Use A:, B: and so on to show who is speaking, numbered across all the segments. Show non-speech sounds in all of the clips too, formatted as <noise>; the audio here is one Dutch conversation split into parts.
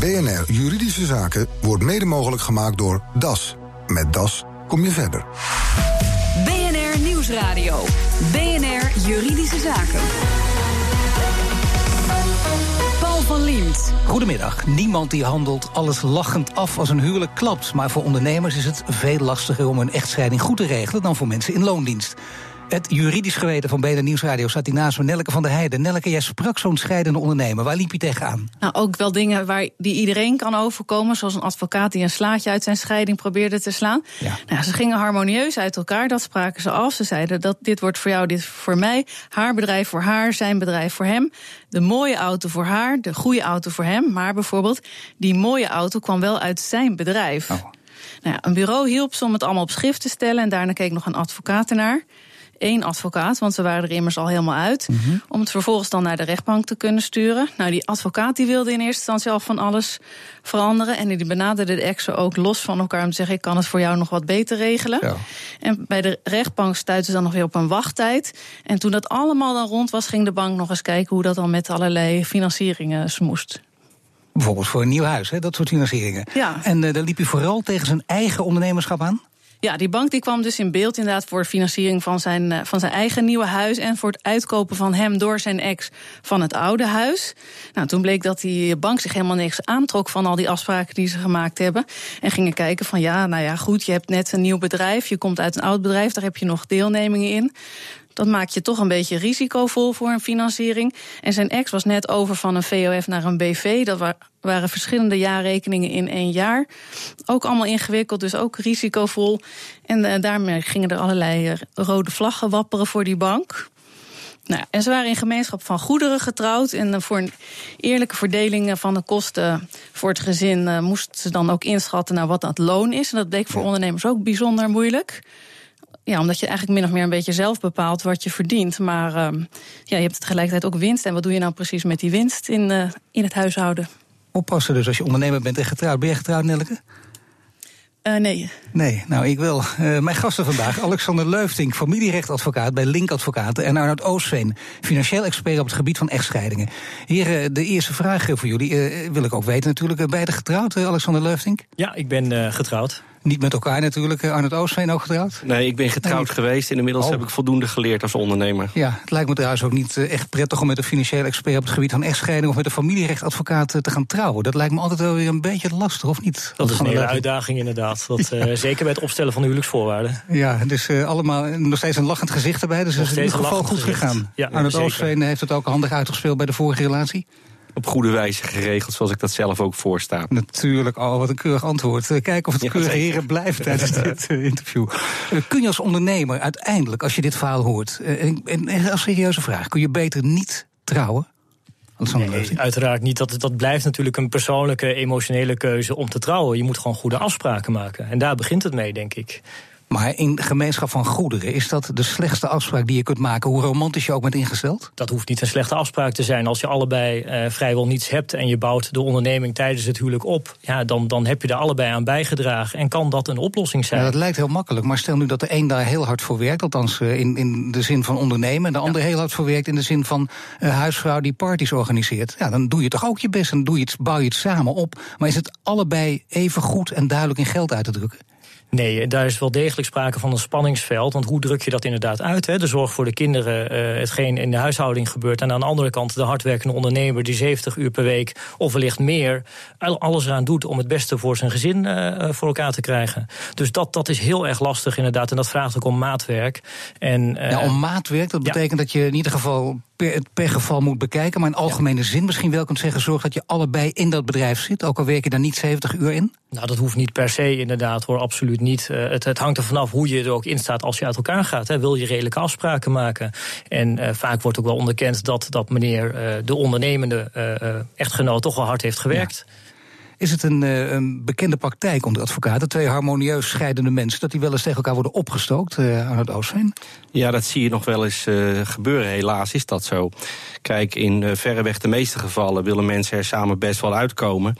A: BNR Juridische Zaken wordt mede mogelijk gemaakt door DAS. Met DAS kom je verder.
B: BNR Nieuwsradio. BNR Juridische Zaken. Paul van Liemt.
C: Goedemiddag. Niemand die handelt alles lachend af als een huwelijk klapt. Maar voor ondernemers is het veel lastiger om een echtscheiding goed te regelen dan voor mensen in loondienst. Het juridisch geweten van BNR Nieuwsradio staat hier naast me, Nelke van der Heijden. Nelke, jij sprak zo'n scheidende ondernemer. Waar liep je tegenaan?
D: Nou, ook wel dingen waar, die iedereen kan overkomen. Zoals een advocaat die een slaatje uit zijn scheiding probeerde te slaan.
C: Ja.
D: Nou, ze gingen harmonieus uit elkaar, dat spraken ze af. Ze zeiden dat dit wordt voor jou, dit voor mij. Haar bedrijf voor haar, zijn bedrijf voor hem. De mooie auto voor haar, de goede auto voor hem. Maar bijvoorbeeld, die mooie auto kwam wel uit zijn bedrijf.
C: Oh.
D: Nou ja, een bureau hielp ze om het allemaal op schrift te stellen. En daarna keek nog een advocaat ernaar. Eén advocaat, want ze waren er immers al helemaal uit. Om het vervolgens dan naar de rechtbank te kunnen sturen. Nou, die advocaat die wilde in eerste instantie al van alles veranderen. En die benaderde de exen ook los van elkaar om te zeggen: ik kan het voor jou nog wat beter regelen.
C: Ja.
D: En bij de rechtbank stuitte ze dan nog weer op een wachttijd. En toen dat allemaal dan rond was, ging de bank nog eens kijken hoe dat dan met allerlei financieringen smoest.
C: Bijvoorbeeld voor een nieuw huis, hè, dat soort financieringen.
D: Ja.
C: En uh, daar liep je vooral tegen zijn eigen ondernemerschap aan?
D: Ja, die bank die kwam dus in beeld inderdaad voor financiering van zijn, uh, van zijn eigen nieuwe huis. En voor het uitkopen van hem door zijn ex van het oude huis. Nou, toen bleek dat die bank zich helemaal niks aantrok van al die afspraken die ze gemaakt hebben. En gingen kijken van ja, nou ja, goed, je hebt net een nieuw bedrijf. Je komt uit een oud bedrijf, daar heb je nog deelnemingen in. Dat maakt je toch een beetje risicovol voor een financiering. En zijn ex was net over van een VOF naar een BV. Dat waren verschillende jaarrekeningen in één jaar. Ook allemaal ingewikkeld, dus ook risicovol. En uh, daarmee gingen er allerlei uh, rode vlaggen wapperen voor die bank. Nou, en ze waren in gemeenschap van goederen getrouwd. En uh, voor een eerlijke verdeling van de kosten voor het gezin uh, moesten ze dan ook inschatten naar wat dat loon is. En dat bleek voor ondernemers ook bijzonder moeilijk. Ja, omdat je eigenlijk min of meer een beetje zelf bepaalt wat je verdient. Maar uh, ja, je hebt tegelijkertijd ook winst. En wat doe je nou precies met die winst in, uh, in het huishouden?
C: Oppassen dus als je ondernemer bent en getrouwd. Ben je getrouwd, Nelleke?
D: Uh, nee.
C: Nee, nou ik wil. Uh, mijn gasten vandaag, <laughs> Alexander Leufting, familierechtadvocaat bij Link Advocaten... en Arnoud Oosveen, financieel expert op het gebied van echtscheidingen. Heren, de eerste vraag voor jullie uh, wil ik ook weten natuurlijk. Beide getrouwd, Alexander Leufting?
E: Ja, ik ben getrouwd.
C: Niet met elkaar natuurlijk. Arnold Oostveen ook getrouwd?
F: Nee, ik ben getrouwd nee. geweest en inmiddels oh. heb ik voldoende geleerd als ondernemer.
C: Ja, het lijkt me trouwens ook niet echt prettig om met een financieel expert op het gebied van echtscheiding of met een familierechtadvocaat te gaan trouwen. Dat lijkt me altijd wel weer een beetje lastig, of niet?
E: Dat is een hele uitdaging inderdaad. Dat, ja. <laughs> uh, zeker bij het opstellen van de huwelijksvoorwaarden.
C: Ja, dus uh, allemaal nog steeds een lachend gezicht erbij. Dus het is in ieder geval goed gezicht. gegaan.
E: Ja,
C: Arnold Oostveen heeft het ook handig uitgespeeld bij de vorige relatie
F: op goede wijze geregeld, zoals ik dat zelf ook voorsta.
C: Natuurlijk, oh, wat een keurig antwoord. Kijken of het ja, keurig heren blijft tijdens <laughs> dit uh, interview. Uh, kun je als ondernemer uiteindelijk, als je dit verhaal hoort... En, en als serieuze vraag, kun je beter niet trouwen?
E: Nee, uiteraard niet. Dat, dat blijft natuurlijk een persoonlijke, emotionele keuze om te trouwen. Je moet gewoon goede afspraken maken. En daar begint het mee, denk ik.
C: Maar in gemeenschap van goederen, is dat de slechtste afspraak die je kunt maken, hoe romantisch je ook bent ingesteld?
E: Dat hoeft niet een slechte afspraak te zijn. Als je allebei uh, vrijwel niets hebt en je bouwt de onderneming tijdens het huwelijk op, ja, dan, dan heb je daar allebei aan bijgedragen. En kan dat een oplossing zijn?
C: Ja, dat lijkt heel makkelijk. Maar stel nu dat de een daar heel hard voor werkt, althans uh, in, in de zin van ondernemen, en de ander ja. heel hard voor werkt in de zin van uh, huisvrouw die parties organiseert. Ja, dan doe je toch ook je best en doe je het, bouw je het samen op. Maar is het allebei even goed en duidelijk in geld uit te drukken?
E: Nee, daar is wel degelijk sprake van een spanningsveld. Want hoe druk je dat inderdaad uit? Hè? De zorg voor de kinderen, uh, hetgeen in de huishouding gebeurt. En aan de andere kant de hardwerkende ondernemer die 70 uur per week of wellicht meer alles eraan doet om het beste voor zijn gezin uh, voor elkaar te krijgen. Dus dat, dat is heel erg lastig inderdaad. En dat vraagt ook om maatwerk. En, uh,
C: ja, om maatwerk, dat betekent ja. dat je in ieder geval per, per geval moet bekijken. Maar in algemene ja. zin misschien wel kunt zeggen: zorg dat je allebei in dat bedrijf zit. Ook al werk je daar niet 70 uur in.
E: Nou, dat hoeft niet per se inderdaad hoor, absoluut niet. Uh, het, het, hangt er vanaf hoe je er ook in staat als je uit elkaar gaat. Hè. Wil je redelijke afspraken maken? En uh, vaak wordt ook wel onderkend dat, dat meneer uh, de ondernemende echtgenoot toch wel hard heeft gewerkt.
C: Ja. Is het een, uh, een bekende praktijk onder advocaten, twee harmonieus scheidende mensen, dat die wel eens tegen elkaar worden opgestookt uh, aan het Oostveen?
F: Ja, dat zie je nog wel eens uh, gebeuren. Helaas is dat zo. Kijk, in verreweg de meeste gevallen willen mensen er samen best wel uitkomen.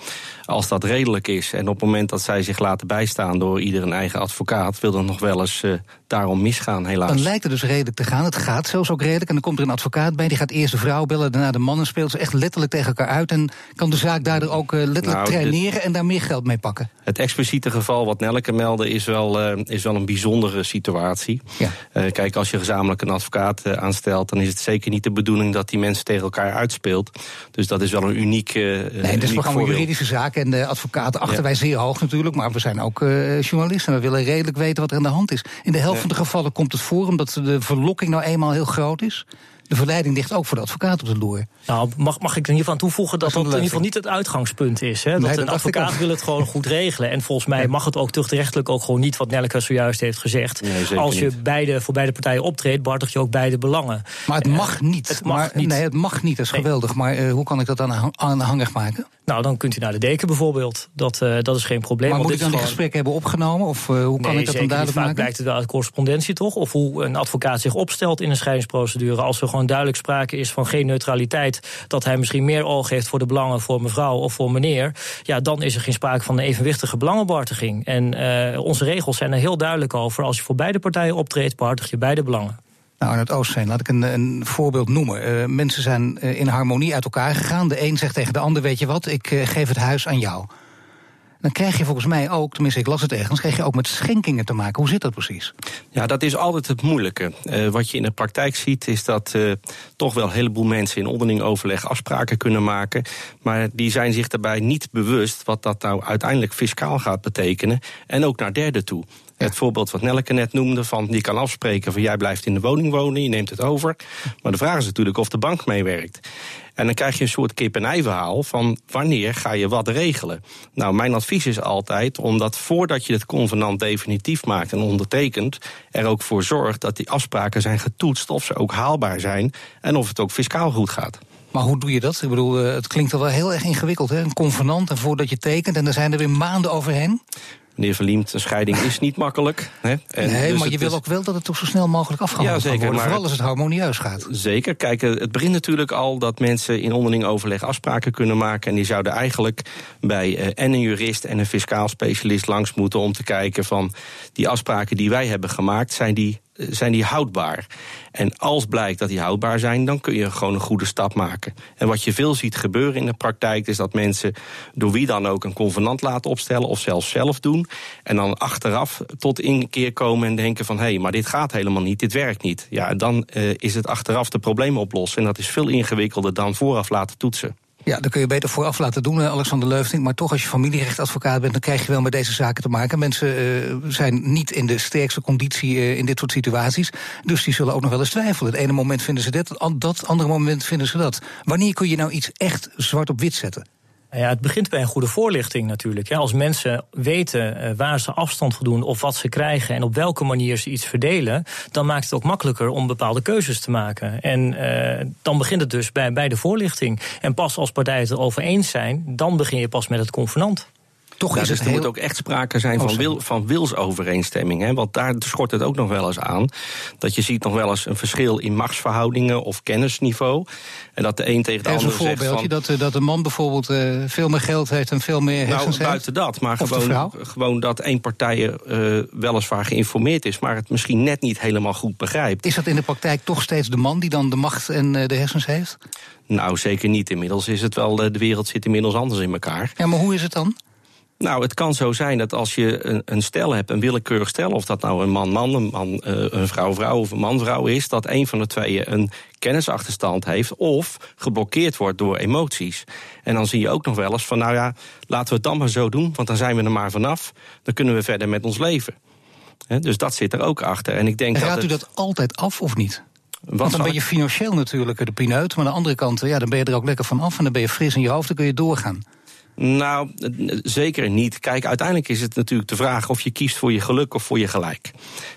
F: Als dat redelijk is. En op het moment dat zij zich laten bijstaan door ieder een eigen advocaat, wil dat nog wel eens daarom misgaan, helaas.
C: Dan lijkt het dus redelijk te gaan. Het gaat zelfs ook redelijk. En dan komt er een advocaat bij, die gaat eerst de vrouw bellen, daarna de mannen speelt ze echt letterlijk tegen elkaar uit. En kan de zaak daardoor ook letterlijk nou, traineren en daar meer geld mee pakken.
F: Het expliciete geval wat Nelke meldde is wel, uh, is wel een bijzondere situatie. Ja. Kijk, als je gezamenlijk een advocaat aanstelt, dan is het zeker niet de bedoeling dat die mensen tegen elkaar uitspeelt. Dus dat is wel een uniek. nee,
C: dat is gewoon juridische zaken en de advocaten achter ja. wij zeer hoog natuurlijk, maar we zijn ook journalisten. We willen redelijk weten wat er aan de hand is. In de helft van de gevallen komt het voor omdat de verlokking nou eenmaal heel groot is de verleiding ligt ook voor de advocaat op de loer.
E: Nou, mag, mag ik er in ieder geval toevoegen dat dat, in ieder geval niet het uitgangspunt is. Hè? Dat een advocaat wil het gewoon goed regelen. En volgens mij mag het ook tuchtrechtelijk ook gewoon niet, wat Nelke zojuist heeft gezegd. Als je beide, voor beide partijen optreedt, behartig je ook beide belangen.
C: Maar het mag niet. Het mag maar, niet. Nee, het mag niet, dat is geweldig. Maar uh, hoe kan ik dat dan aanhangig maken?
E: Nou, dan kunt u naar de deken bijvoorbeeld. Dat, uh, dat is geen probleem.
C: Maar moet ik dan gewoon... die gesprek hebben opgenomen? Of uh, hoe kan
E: nee,
C: ik dat
E: dan
C: duidelijk
E: vaak
C: maken?
E: blijkt het wel uit correspondentie toch? Of hoe een advocaat zich opstelt in een scheidingsprocedure. Als er gewoon duidelijk sprake is van geen neutraliteit. Dat hij misschien meer oog heeft voor de belangen voor mevrouw of voor meneer. Ja, dan is er geen sprake van een evenwichtige belangenbehartiging. En uh, onze regels zijn er heel duidelijk over. Als je voor beide partijen optreedt, behartig je beide belangen.
C: Nou, in het Oostzeen, laat ik een, een voorbeeld noemen. Uh, mensen zijn uh, in harmonie uit elkaar gegaan. De een zegt tegen de ander, weet je wat, ik geef het huis aan jou. Dan krijg je volgens mij ook, tenminste ik las het ergens... krijg je ook met schenkingen te maken. Hoe zit dat precies?
F: Ja, dat is altijd het moeilijke. wat je in de praktijk ziet is dat toch wel een heleboel mensen... in onderling overleg afspraken kunnen maken. Maar die zijn zich daarbij niet bewust... wat dat nou uiteindelijk fiscaal gaat betekenen. En ook naar derden toe. Het voorbeeld wat Nelke net noemde, van die kan afspreken van jij blijft in de woning wonen, je neemt het over. Maar de vraag is natuurlijk of de bank meewerkt. En dan krijg je een soort kip-en-ei verhaal van wanneer ga je wat regelen. Nou, mijn advies is altijd omdat voordat je het convenant definitief maakt en ondertekent, er ook voor zorgt dat die afspraken zijn getoetst of ze ook haalbaar zijn en of het ook fiscaal goed gaat.
C: Maar hoe doe je dat? Ik bedoel, het klinkt al wel heel erg ingewikkeld, hè? Een convenant en voordat je tekent en dan zijn er weer maanden overheen
F: meneer Verliemt, een scheiding is niet makkelijk. Hè?
C: En nee, dus maar je wil ook wel dat het toch zo snel mogelijk afgehandeld ja, zeker, worden. Vooral als het harmonieus gaat.
F: Zeker. Kijk, het begint natuurlijk al dat mensen in onderling overleg afspraken kunnen maken. En die zouden eigenlijk bij uh, en een jurist en een fiscaal specialist langs moeten om te kijken van die afspraken die wij hebben gemaakt, zijn die zijn die houdbaar? En als blijkt dat die houdbaar zijn, dan kun je gewoon een goede stap maken. En wat je veel ziet gebeuren in de praktijk, is dat mensen door wie dan ook een convenant laten opstellen, of zelfs zelf doen. En dan achteraf tot inkeer komen en denken van hé, hey, maar dit gaat helemaal niet, dit werkt niet. Ja, dan uh, is het achteraf de problemen oplossen. En dat is veel ingewikkelder dan vooraf laten toetsen.
C: Ja, dat kun je beter vooraf laten doen, Alexander Leufting. Maar toch, als je familierechtadvocaat bent, dan krijg je wel met deze zaken te maken. Mensen uh, zijn niet in de sterkste conditie uh, in dit soort situaties. Dus die zullen ook nog wel eens twijfelen. Het ene moment vinden ze dit, dat andere moment vinden ze dat. Wanneer kun je nou iets echt zwart op wit zetten?
E: Ja, het begint bij een goede voorlichting natuurlijk. Als mensen weten eh, waar ze afstand van doen of wat ze krijgen en op welke manier ze iets verdelen, dan maakt het ook makkelijker om bepaalde keuzes te maken. En uh, dan begint het dus bij, bij de voorlichting. En pas als partijen het erover eens zijn, dan begin je pas met het convenant.
F: Toch is dus het er moet ook echt sprake zijn van, wil, van wilsovereenstemming. Hè? Want daar schort het ook nog wel eens aan. Dat je ziet nog wel eens een verschil in machtsverhoudingen of kennisniveau. En dat de een tegen de ander zegt.
C: een voorbeeldje dat, eh, dat een man bijvoorbeeld uh, veel meer geld heeft en veel meer
F: Nou, buiten dat. Maar gewoon, gewoon dat één partij uh, weliswaar geïnformeerd is, maar het misschien net niet helemaal goed begrijpt.
C: Is dat in de praktijk toch steeds de man die dan de macht en de hersens heeft?
F: Nou, zeker niet. Inmiddels is het wel, de wereld zit inmiddels anders in elkaar.
C: Ja, maar hoe is het dan?
F: Nou, het kan zo zijn dat als je een, een stel hebt, een willekeurig stel, of dat nou een man-man, een, man, uh, een vrouw-vrouw of een man-vrouw is, dat een van de tweeën een kennisachterstand heeft of geblokkeerd wordt door emoties. En dan zie je ook nog wel eens van, nou ja, laten we het dan maar zo doen, want dan zijn we er maar vanaf. Dan kunnen we verder met ons leven. dus dat zit er ook achter. En ik denk
C: Raadt
F: dat
C: u dat altijd af of niet? Want dan ben je financieel natuurlijk de pineut, maar aan de andere kant, ja, dan ben je er ook lekker van af en dan ben je fris in je hoofd, dan kun je doorgaan.
F: Nou, zeker niet. Kijk, uiteindelijk is het natuurlijk de vraag of je kiest voor je geluk of voor je gelijk.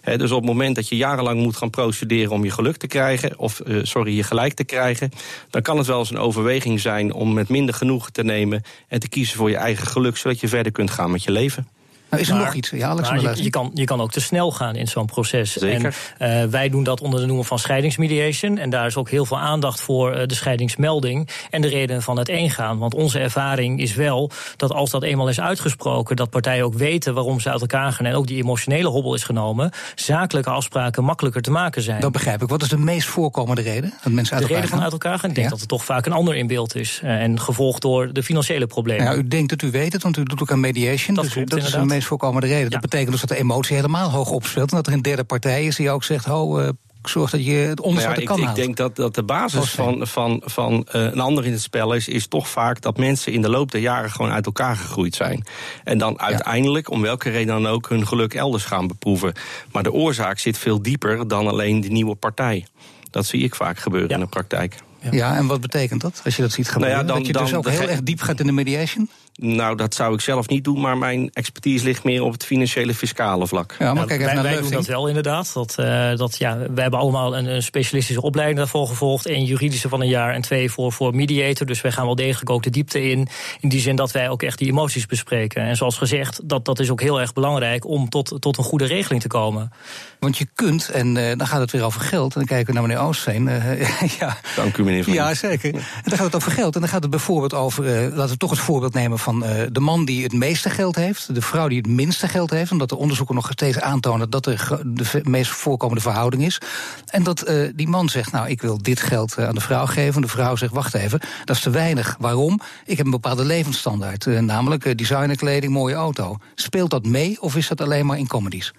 F: dus op het moment dat je jarenlang moet gaan procederen om je geluk te krijgen, of uh, sorry, je gelijk te krijgen, dan kan het wel eens een overweging zijn om met minder genoegen te nemen en te kiezen voor je eigen geluk, zodat je verder kunt gaan met je leven.
C: Nou, is er nog iets? Ja, Alex,
E: je, je, kan, je kan ook te snel gaan in zo'n proces.
F: Zeker.
E: En, uh, wij doen dat onder de noemer van scheidingsmediation. En daar is ook heel veel aandacht voor uh, de scheidingsmelding en de redenen van het eengaan. Want onze ervaring is wel dat als dat eenmaal is uitgesproken, dat partijen ook weten waarom ze uit elkaar gaan en ook die emotionele hobbel is genomen, zakelijke afspraken makkelijker te maken zijn.
C: Dat begrijp ik. Wat is de meest voorkomende reden dat mensen uit
E: de reden van uit elkaar gaan? Ik denk dat er toch vaak een ander in beeld is. Uh, en gevolgd door de financiële problemen.
C: Ja, u denkt dat u weet het, want u doet ook aan mediation.
E: Dat
C: dus
E: klopt,
C: dat is de meest voorkomende reden. Dat betekent dus dat de emotie helemaal hoog opspeelt. En dat er een derde partij is die ook zegt: ho, uh, zorg dat je het onderste
F: ja,
C: de kan
F: ik,
C: houdt.
F: Ik denk dat, dat de basis van, van, van uh, een ander in het spel is, is toch vaak dat mensen in de loop der jaren gewoon uit elkaar gegroeid zijn. En dan uiteindelijk, om welke reden dan ook, hun geluk elders gaan beproeven. Maar de oorzaak zit veel dieper dan alleen die nieuwe partij. Dat zie ik vaak gebeuren
E: Ja.
F: in de praktijk.
C: Ja. en wat betekent dat als je dat ziet gebeuren?
F: Nou dan-
C: dat je dus
F: dan
C: ook heel erg diep gaat in de mediation?
F: Nou, dat zou ik zelf niet doen, maar mijn expertise ligt meer op het financiële fiscale vlak.
C: Ja, maar
E: Nou,
C: kijk
E: wij
C: naar
E: wij doen dat wel inderdaad. Dat, eh, dat, ja, wij hebben allemaal een, een specialistische opleiding daarvoor gevolgd. Eén juridische van een jaar en twee voor, voor mediator. Dus wij gaan wel degelijk ook de diepte in. In die zin dat wij ook echt die emoties bespreken. En zoals gezegd, dat, dat is ook heel erg belangrijk om tot, tot een goede regeling te komen.
C: Want je kunt, en eh, dan gaat het weer over geld. En dan kijken we naar meneer Oostveen. eh, <laughs> ja,
F: Dank u, meneer Van
C: Ja, zeker. En dan gaat het over geld. En dan gaat het bijvoorbeeld over, laten we toch het voorbeeld nemen van eh, de man die het meeste geld heeft, de vrouw die het minste geld heeft, omdat de onderzoeken nog steeds aantonen dat gro- de meest voorkomende verhouding is. En dat eh, die man zegt, nou, ik wil dit geld eh, aan de vrouw geven. En de vrouw zegt, wacht even, dat is te weinig. Waarom? Ik heb een bepaalde levensstandaard, namelijk designerkleding, mooie auto. Speelt dat mee of is dat alleen maar in comedies?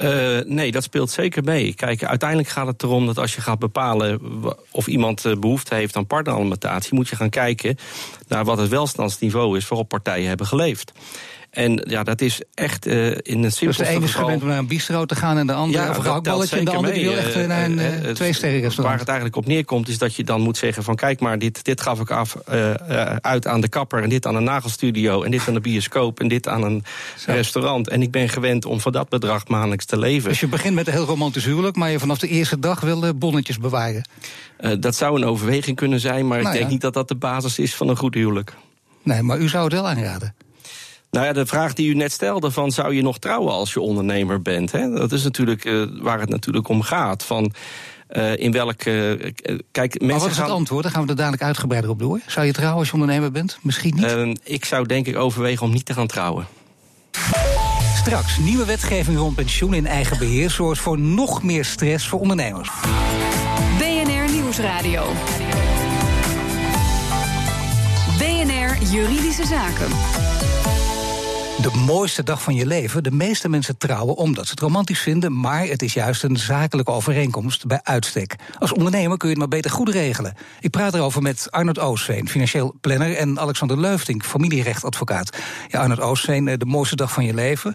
F: Uh, nee, dat speelt zeker mee. Kijk, uiteindelijk gaat het erom dat als je gaat bepalen of iemand uh, behoefte heeft aan partneralimentatie, moet je gaan kijken naar wat het welstandsniveau is waarop partijen hebben geleefd. En ja, dat is echt uh, in het
C: Dus
F: simpelste
C: de ene is gewend om naar een bistro te gaan en de andere
F: Ja,
C: of een gehaktballetje. En de andere wil echt eh, naar een
F: Eh,
C: uh,
F: het-
C: twee-sterren
F: Waar
C: restaurant.
F: het eigenlijk op neerkomt is dat je dan moet zeggen van... kijk maar, dit, dit gaf ik af uit aan de kapper... en dit aan een nagelstudio en dit aan de bioscoop... en dit aan een restaurant. En ik ben gewend om voor dat bedrag maandelijks te leven.
C: Dus je begint met een heel romantisch huwelijk... maar je vanaf de eerste dag wil bonnetjes bewaren.
F: Dat zou een overweging kunnen zijn... maar
C: Nou
F: ik denk
C: ja.
F: niet dat dat de basis is van een goed huwelijk.
C: Nee, maar u zou het wel aanraden.
F: Nou ja, de vraag die u net stelde: van zou je nog trouwen als je ondernemer bent? Hè? Dat is natuurlijk uh, waar het natuurlijk om gaat. Van uh, in welke. Uh, kijk, mensen
C: maar wat is
F: gaan,
C: het antwoord? Dan gaan we er dadelijk uitgebreider op door. Zou je trouwen als je ondernemer bent? Misschien niet.
F: Uh, ik zou denk ik overwegen om niet te gaan trouwen.
C: Straks, nieuwe wetgeving rond pensioen in eigen beheer zorgt voor nog meer stress voor ondernemers.
B: BNR Nieuwsradio. BNR Juridische Zaken.
C: De mooiste dag van je leven. De meeste mensen trouwen omdat ze het romantisch vinden, maar het is juist een zakelijke overeenkomst bij uitstek. Als ondernemer kun je het maar beter goed regelen. Ik praat erover met Arnold Oosveen, financieel planner, en Alexander Leufting, familierechtadvocaat. Ja, Arnold Oosveen, de mooiste dag van je leven.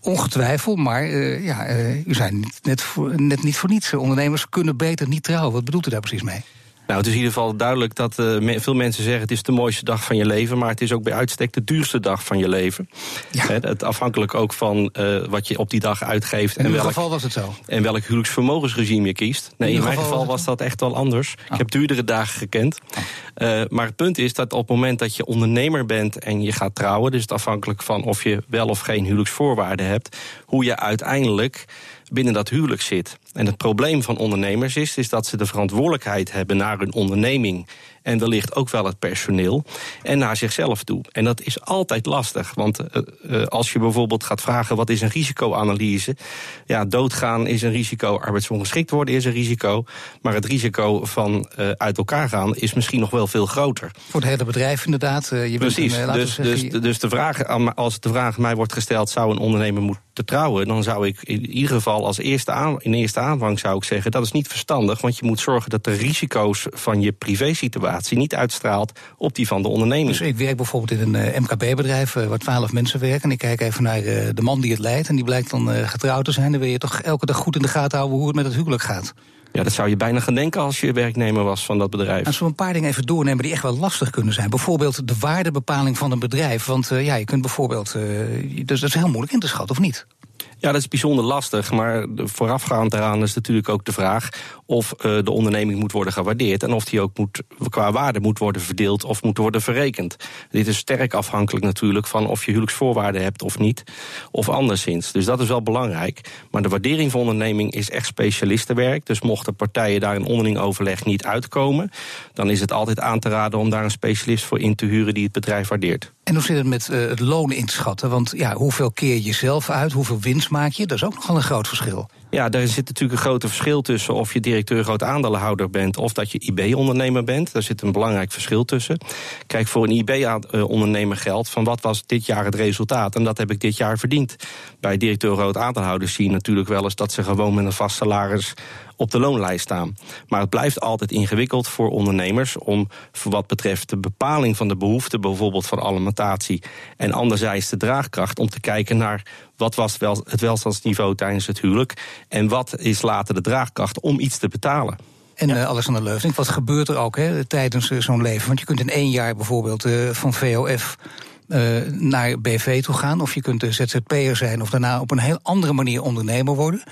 C: Ongetwijfeld, maar uh, ja, uh, u zijn net, net niet voor niets. Ondernemers kunnen beter niet trouwen. Wat bedoelt u daar precies mee?
F: Nou, het is in ieder geval duidelijk dat uh, veel mensen zeggen... het is de mooiste dag van je leven... maar het is ook bij uitstek de duurste dag van je leven.
C: Ja.
F: He, het afhankelijk ook van uh, wat je op die dag uitgeeft...
C: In
F: en
C: welk
F: welk,
C: geval was het zo?
F: En welk huwelijksvermogensregime je kiest. Nee, in, in mijn geval,
C: geval
F: was dat echt wel anders. Oh. Ik heb duurdere dagen gekend. Oh. Uh, maar het punt is dat op het moment dat je ondernemer bent... en je gaat trouwen, dus het afhankelijk van of je wel of geen huwelijksvoorwaarden hebt... hoe je uiteindelijk binnen dat huwelijk zit. En het probleem van ondernemers is, is dat ze de verantwoordelijkheid hebben naar hun onderneming. En wellicht ook wel het personeel. En naar zichzelf toe. En dat is altijd lastig. Want uh, uh, als je bijvoorbeeld gaat vragen wat is een risicoanalyse. Ja, doodgaan is een risico. Arbeidsongeschikt worden is een risico. Maar het risico van uh, uit elkaar gaan is misschien nog wel veel groter.
C: Voor het hele bedrijf inderdaad. je
F: Precies.
C: Een,
F: dus, dus, dus de vraag, als de vraag mij wordt gesteld, zou een ondernemer moeten trouwen? Dan zou ik in ieder geval als eerste aan, in eerste aanvang zou ik zeggen, dat is niet verstandig. Want je moet zorgen dat de risico's van je privésituatie niet uitstraalt op die van de onderneming.
C: Dus ik werk bijvoorbeeld in een uh, MKB-bedrijf uh, waar twaalf mensen werken. En ik kijk even naar uh, de man die het leidt. En die blijkt dan getrouwd te zijn. Dan wil je toch elke dag goed in de gaten houden hoe het met het huwelijk gaat.
F: Ja, dat zou je bijna gaan denken als je werknemer was van dat bedrijf.
C: Als we een paar dingen even doornemen die echt wel lastig kunnen zijn. Bijvoorbeeld de waardebepaling van een bedrijf. Want uh, ja, je kunt bijvoorbeeld. Uh, dus dat is heel moeilijk in te schatten, of niet?
F: Ja, dat is bijzonder lastig. Maar voorafgaand daaraan is natuurlijk ook de vraag of uh, de onderneming moet worden gewaardeerd en of die ook moet, qua waarde moet worden verdeeld of moet worden verrekend. Dit is sterk afhankelijk natuurlijk van of je huwelijksvoorwaarden hebt of niet, of anderszins. Dus dat is wel belangrijk. Maar de waardering van onderneming is echt specialistenwerk. Dus mochten partijen daar in onderling overleg niet uitkomen, dan is het altijd aan te raden om daar een specialist voor in te huren die het bedrijf waardeert.
C: En hoe zit het met uh, het loon inschatten? Want ja, hoeveel keer je zelf uit, hoeveel winst maak je? Dat is ook nogal een groot verschil.
F: Ja, daar zit natuurlijk een groot verschil tussen of je directeur groot aandeelhouder bent of dat je IB-ondernemer bent. Daar zit een belangrijk verschil tussen. Kijk, voor een IB-ondernemer geldt van wat was dit jaar het resultaat en dat heb ik dit jaar verdiend. Bij directeur groot aandeelhouders zie je natuurlijk wel eens dat ze gewoon met een vast salaris op de loonlijst staan. Maar het blijft altijd ingewikkeld voor ondernemers om voor wat betreft de bepaling van de behoeften, bijvoorbeeld van alimentatie, en anderzijds de draagkracht om te kijken naar wat was het welstandsniveau tijdens het huwelijk en wat is later de draagkracht om iets te betalen.
C: En ja. uh, Alexander Leufink, wat gebeurt er ook hè, tijdens uh, zo'n leven? Want je kunt in één jaar bijvoorbeeld uh, van VOF naar BV toe gaan, of je kunt ZZP'er zijn, of daarna op een heel andere manier ondernemer worden.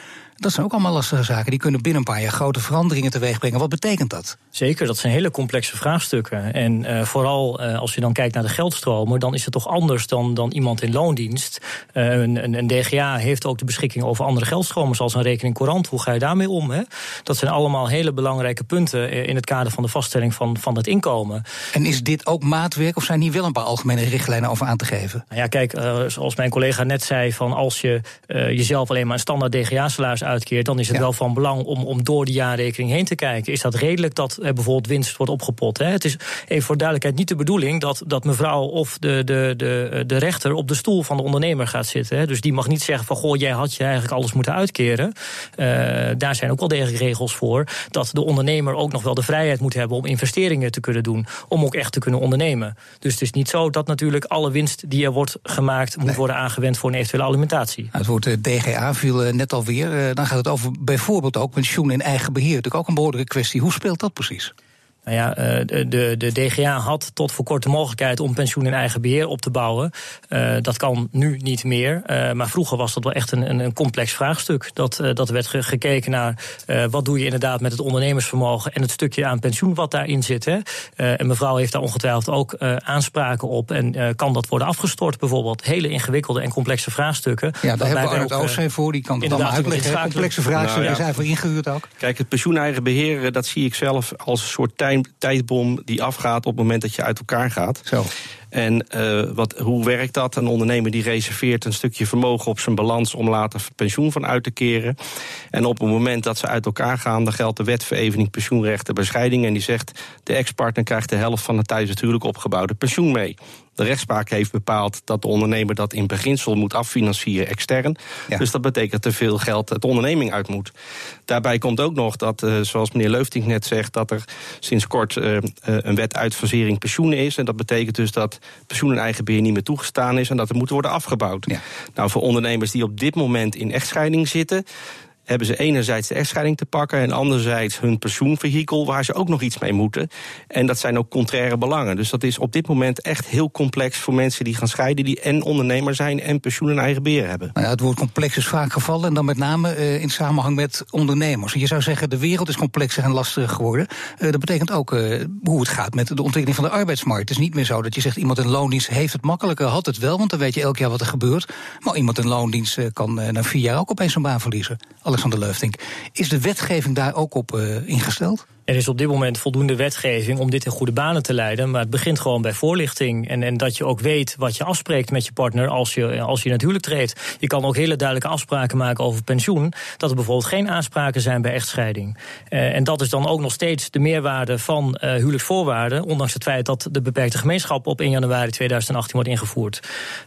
C: Dat zijn ook allemaal lastige zaken. Die kunnen binnen een paar jaar grote veranderingen teweeg brengen. Wat betekent dat?
E: Zeker, dat zijn hele complexe vraagstukken. En uh, vooral uh, als je dan kijkt naar de geldstromen, dan is het toch anders dan, dan iemand in loondienst. Uh, een, een, een, DGA heeft ook de beschikking over andere geldstromen, zoals een rekening courant. Hoe ga je daarmee om? Hè? Dat zijn allemaal hele belangrijke punten in het kader van de vaststelling van, van het inkomen.
C: En is dit ook maatwerk of zijn hier wel een paar algemene richtlijnen over aan te geven?
E: Nou ja, kijk, zoals mijn collega net zei, van als je jezelf alleen maar een standaard DGA-salaris uitkeert, dan is het ja. wel van belang om, om door de jaarrekening heen te kijken. Is dat redelijk dat er bijvoorbeeld winst wordt opgepot? Hè? Het is even voor duidelijkheid niet de bedoeling dat, dat mevrouw of de, de, de, de rechter op de stoel van de ondernemer gaat zitten. Hè? Dus die mag niet zeggen van goh, jij had je eigenlijk alles moeten uitkeren. Uh, daar zijn ook wel degelijk regels voor. Dat de ondernemer ook nog wel de vrijheid moet hebben om investeringen te kunnen doen. Om ook echt te kunnen ondernemen. Dus het is niet zo dat natuurlijk alle winst die er wordt gemaakt moet nee. worden aangewend voor een eventuele alimentatie.
C: Het woord DGA viel net alweer. Dan gaat het over bijvoorbeeld ook pensioen in eigen beheer. Natuurlijk ook een behoorlijke kwestie. Hoe speelt dat precies?
E: Nou ja, eh, de, de DGA had tot voor kort de mogelijkheid om pensioen in eigen beheer op te bouwen. Uh, dat kan nu niet meer. Uh, maar vroeger was dat wel echt een, een complex vraagstuk. Dat, dat werd gekeken naar wat doe je inderdaad met het ondernemersvermogen en het stukje aan pensioen wat daarin zit. Hè. en mevrouw heeft daar ongetwijfeld ook aanspraken op. En kan dat worden afgestort bijvoorbeeld? Hele ingewikkelde en complexe vraagstukken.
C: Ja, daar hebben we Arnold Oossee voor. Die kan het allemaal uitleggen. Complexe vraagstukken nou, ja. zijn voor ingehuurd ook.
F: Kijk, het pensioen eigen beheer, dat zie ik zelf als een soort tijd tijdbom die afgaat op het moment dat je uit elkaar gaat.
C: Zo.
F: En uh, wat, hoe werkt dat? Een ondernemer die reserveert een stukje vermogen op zijn balans om later pensioen van uit te keren. En op het moment dat ze uit elkaar gaan, dan geldt de wet verevening pensioenrechten bij scheiding. En die zegt: de ex-partner krijgt de helft van het tijdens het huwelijk opgebouwde pensioen mee. De rechtspraak heeft bepaald dat de ondernemer dat in beginsel moet affinancieren extern. Ja. Dus dat betekent er veel geld het onderneming uit moet. Daarbij komt ook nog dat, uh, zoals meneer Leufting net zegt, dat er sinds kort uh, een wet uitfasering pensioenen is. En dat betekent dus dat pensioen in eigen beheer niet meer toegestaan is en dat er moet worden afgebouwd. Ja. Nou, voor ondernemers die op dit moment in echtscheiding zitten, hebben ze enerzijds de echtscheiding te pakken en anderzijds hun pensioenvehikel waar ze ook nog iets mee moeten. En dat zijn ook contraire belangen. Dus dat is op dit moment echt heel complex voor mensen die gaan scheiden, die en ondernemer zijn en pensioen in eigen beheer hebben.
C: Nou ja, het woord complex is vaak gevallen en dan met name uh, in samenhang met ondernemers. Je zou zeggen, de wereld is complexer en lastiger geworden. Uh, dat betekent ook uh, hoe het gaat met de ontwikkeling van de arbeidsmarkt. Het is niet meer zo dat je zegt iemand in loondienst heeft het makkelijker, had het wel, want dan weet je elk jaar wat er gebeurt. Maar iemand in loondienst kan na vier jaar ook opeens een baan verliezen. Alexander Leufting. Is de wetgeving daar ook op uh, ingesteld?
E: Er is op dit moment voldoende wetgeving om dit in goede banen te leiden. Maar het begint gewoon bij voorlichting. En, en dat je ook weet wat je afspreekt met je partner als je, als je natuurlijk treedt. Je kan ook hele duidelijke afspraken maken over pensioen. Dat er bijvoorbeeld geen aanspraken zijn bij echtscheiding. Uh, en dat is dan ook nog steeds de meerwaarde van uh, huwelijksvoorwaarden. Ondanks het feit dat de beperkte gemeenschap op 1 januari 2018 wordt ingevoerd.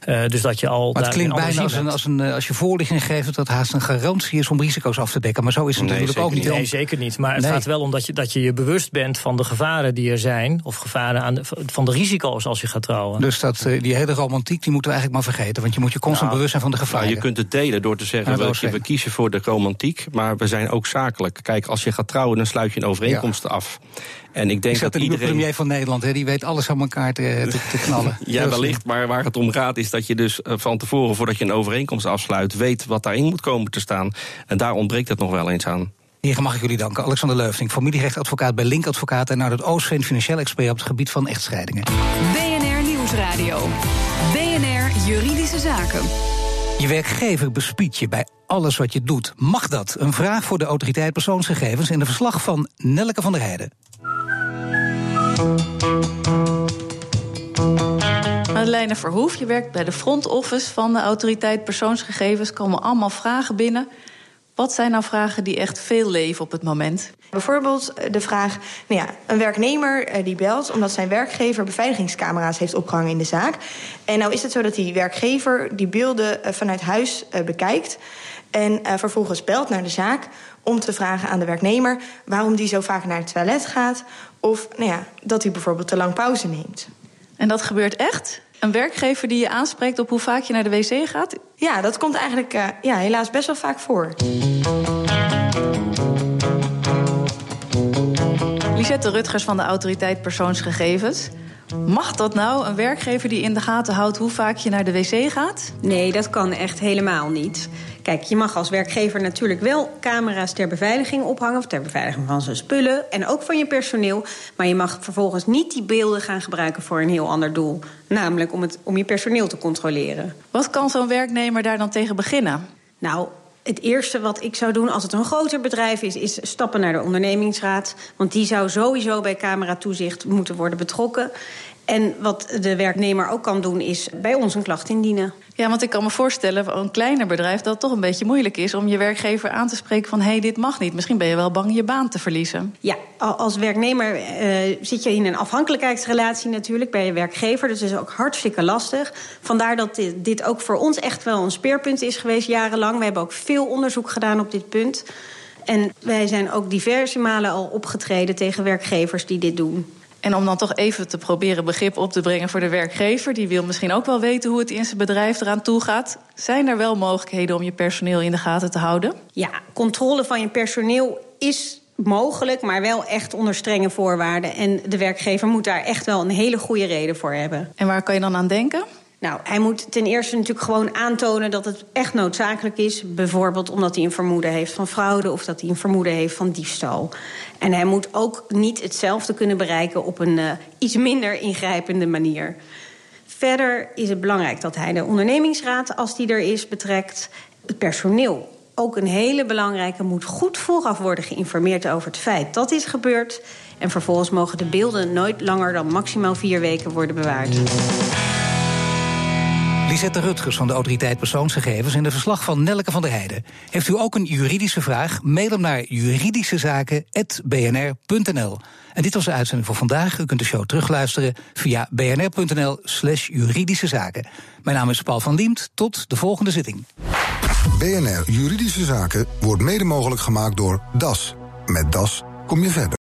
E: Uh, dus dat je al.
C: Maar het klinkt bijna als, een, als, een, als je voorlichting geeft dat haast een garantie is om risico's af te dekken. Maar zo is het
E: nee,
C: natuurlijk ook niet.
E: Nee, zeker niet. Maar het nee. gaat wel om dat je. Dat dat je je bewust bent van de gevaren die er zijn. Of gevaren aan de, van de risico's als je gaat trouwen.
C: Dus dat, eh, die hele romantiek die moeten we eigenlijk maar vergeten. Want je moet je constant
F: Nou,
C: bewust zijn van de gevaren.
F: Nou, je kunt het delen door te zeggen, we, kiezen voor de romantiek, maar we zijn ook zakelijk. Kijk, als je gaat trouwen, dan sluit je een overeenkomst af. En ik denk
C: Is dat de
F: iedereen...
C: premier van Nederland? Hè? Die weet alles aan elkaar te, te, te knallen. <laughs>
F: Ja, wellicht, maar waar het om gaat is dat je dus eh, van tevoren, voordat je een overeenkomst afsluit, weet wat daarin moet komen te staan. En daar ontbreekt het nog wel eens aan.
C: Heren, mag ik jullie danken. Alexander Leufning, familierechtadvocaat bij Link Advocaat... en naar het Oostveen financieel expert op het gebied van echtscheidingen.
B: BNR Nieuwsradio. BNR Juridische Zaken.
C: Je werkgever bespiedt je bij alles wat je doet. Mag dat? Een vraag voor de autoriteit persoonsgegevens... in een verslag van Nelke van der Heijden.
D: Madeleine Verhoef, je werkt bij de front office van de autoriteit persoonsgegevens. komen allemaal vragen binnen. Wat zijn nou vragen die echt veel leven op het moment?
G: Bijvoorbeeld de vraag, nou ja, een werknemer eh, die belt omdat zijn werkgever beveiligingscamera's heeft opgehangen in de zaak. En nou is het zo dat die werkgever die beelden eh, vanuit huis eh, bekijkt en eh, vervolgens belt naar de zaak om te vragen aan de werknemer waarom die zo vaak naar het toilet gaat of nou ja, dat hij bijvoorbeeld te lang pauze neemt.
D: En dat gebeurt echt? Een werkgever die je aanspreekt op hoe vaak je naar de wc gaat?
G: Ja, dat komt eigenlijk eh, ja, helaas best wel vaak voor.
D: Lisette Rutgers van de autoriteit persoonsgegevens. Mag dat nou, een werkgever die in de gaten houdt hoe vaak je naar de wc gaat?
H: Nee, dat kan echt helemaal niet. Kijk, je mag als werkgever natuurlijk wel camera's ter beveiliging ophangen... of ter beveiliging van zijn spullen en ook van je personeel... maar je mag vervolgens niet die beelden gaan gebruiken voor een heel ander doel. Namelijk om, het, om je personeel te controleren.
D: Wat kan zo'n werknemer daar dan tegen beginnen?
H: Nou, het eerste wat ik zou doen als het een groter bedrijf is... is stappen naar de ondernemingsraad. Want die zou sowieso bij cameratoezicht moeten worden betrokken. En wat de werknemer ook kan doen, is bij ons een klacht indienen.
D: Ja, want ik kan me voorstellen voor een kleiner bedrijf dat het toch een beetje moeilijk is om je werkgever aan te spreken van hé, hey, dit mag niet. Misschien ben je wel bang je baan te verliezen.
H: Ja, als werknemer uh, zit je in een afhankelijkheidsrelatie natuurlijk bij je werkgever. Dus dat is ook hartstikke lastig. Vandaar dat dit, dit ook voor ons echt wel een speerpunt is geweest jarenlang. We hebben ook veel onderzoek gedaan op dit punt. En wij zijn ook diverse malen al opgetreden tegen werkgevers die dit doen.
D: En om dan toch even te proberen begrip op te brengen voor de werkgever, die wil misschien ook wel weten hoe het in zijn bedrijf eraan toe gaat. Zijn er wel mogelijkheden om je personeel in de gaten te houden?
H: Ja, controle van je personeel is mogelijk, maar wel echt onder strenge voorwaarden. En de werkgever moet daar echt wel een hele goede reden voor hebben.
D: En waar kan je dan aan denken?
H: Nou, hij moet ten eerste natuurlijk gewoon aantonen dat het echt noodzakelijk is. Bijvoorbeeld omdat hij een vermoeden heeft van fraude of dat hij een vermoeden heeft van diefstal. En hij moet ook niet hetzelfde kunnen bereiken op een uh, iets minder ingrijpende manier. Verder is het belangrijk dat hij de ondernemingsraad, als die er is, betrekt. Het personeel, ook een hele belangrijke, moet goed vooraf worden geïnformeerd over het feit dat dit gebeurt. En vervolgens mogen de beelden nooit langer dan maximaal vier weken worden bewaard.
C: Lisette Rutgers van de Autoriteit Persoonsgegevens in de verslag van Nelke van der Heijden. Heeft u ook een juridische vraag? Mail hem naar juridischezaken.bnr.nl. En dit was de uitzending voor vandaag. U kunt de show terugluisteren via bnr.nl slash juridische zaken. Mijn naam is Paul van Liemt. Tot de volgende zitting.
A: BNR Juridische Zaken wordt mede mogelijk gemaakt door DAS. Met DAS kom je verder.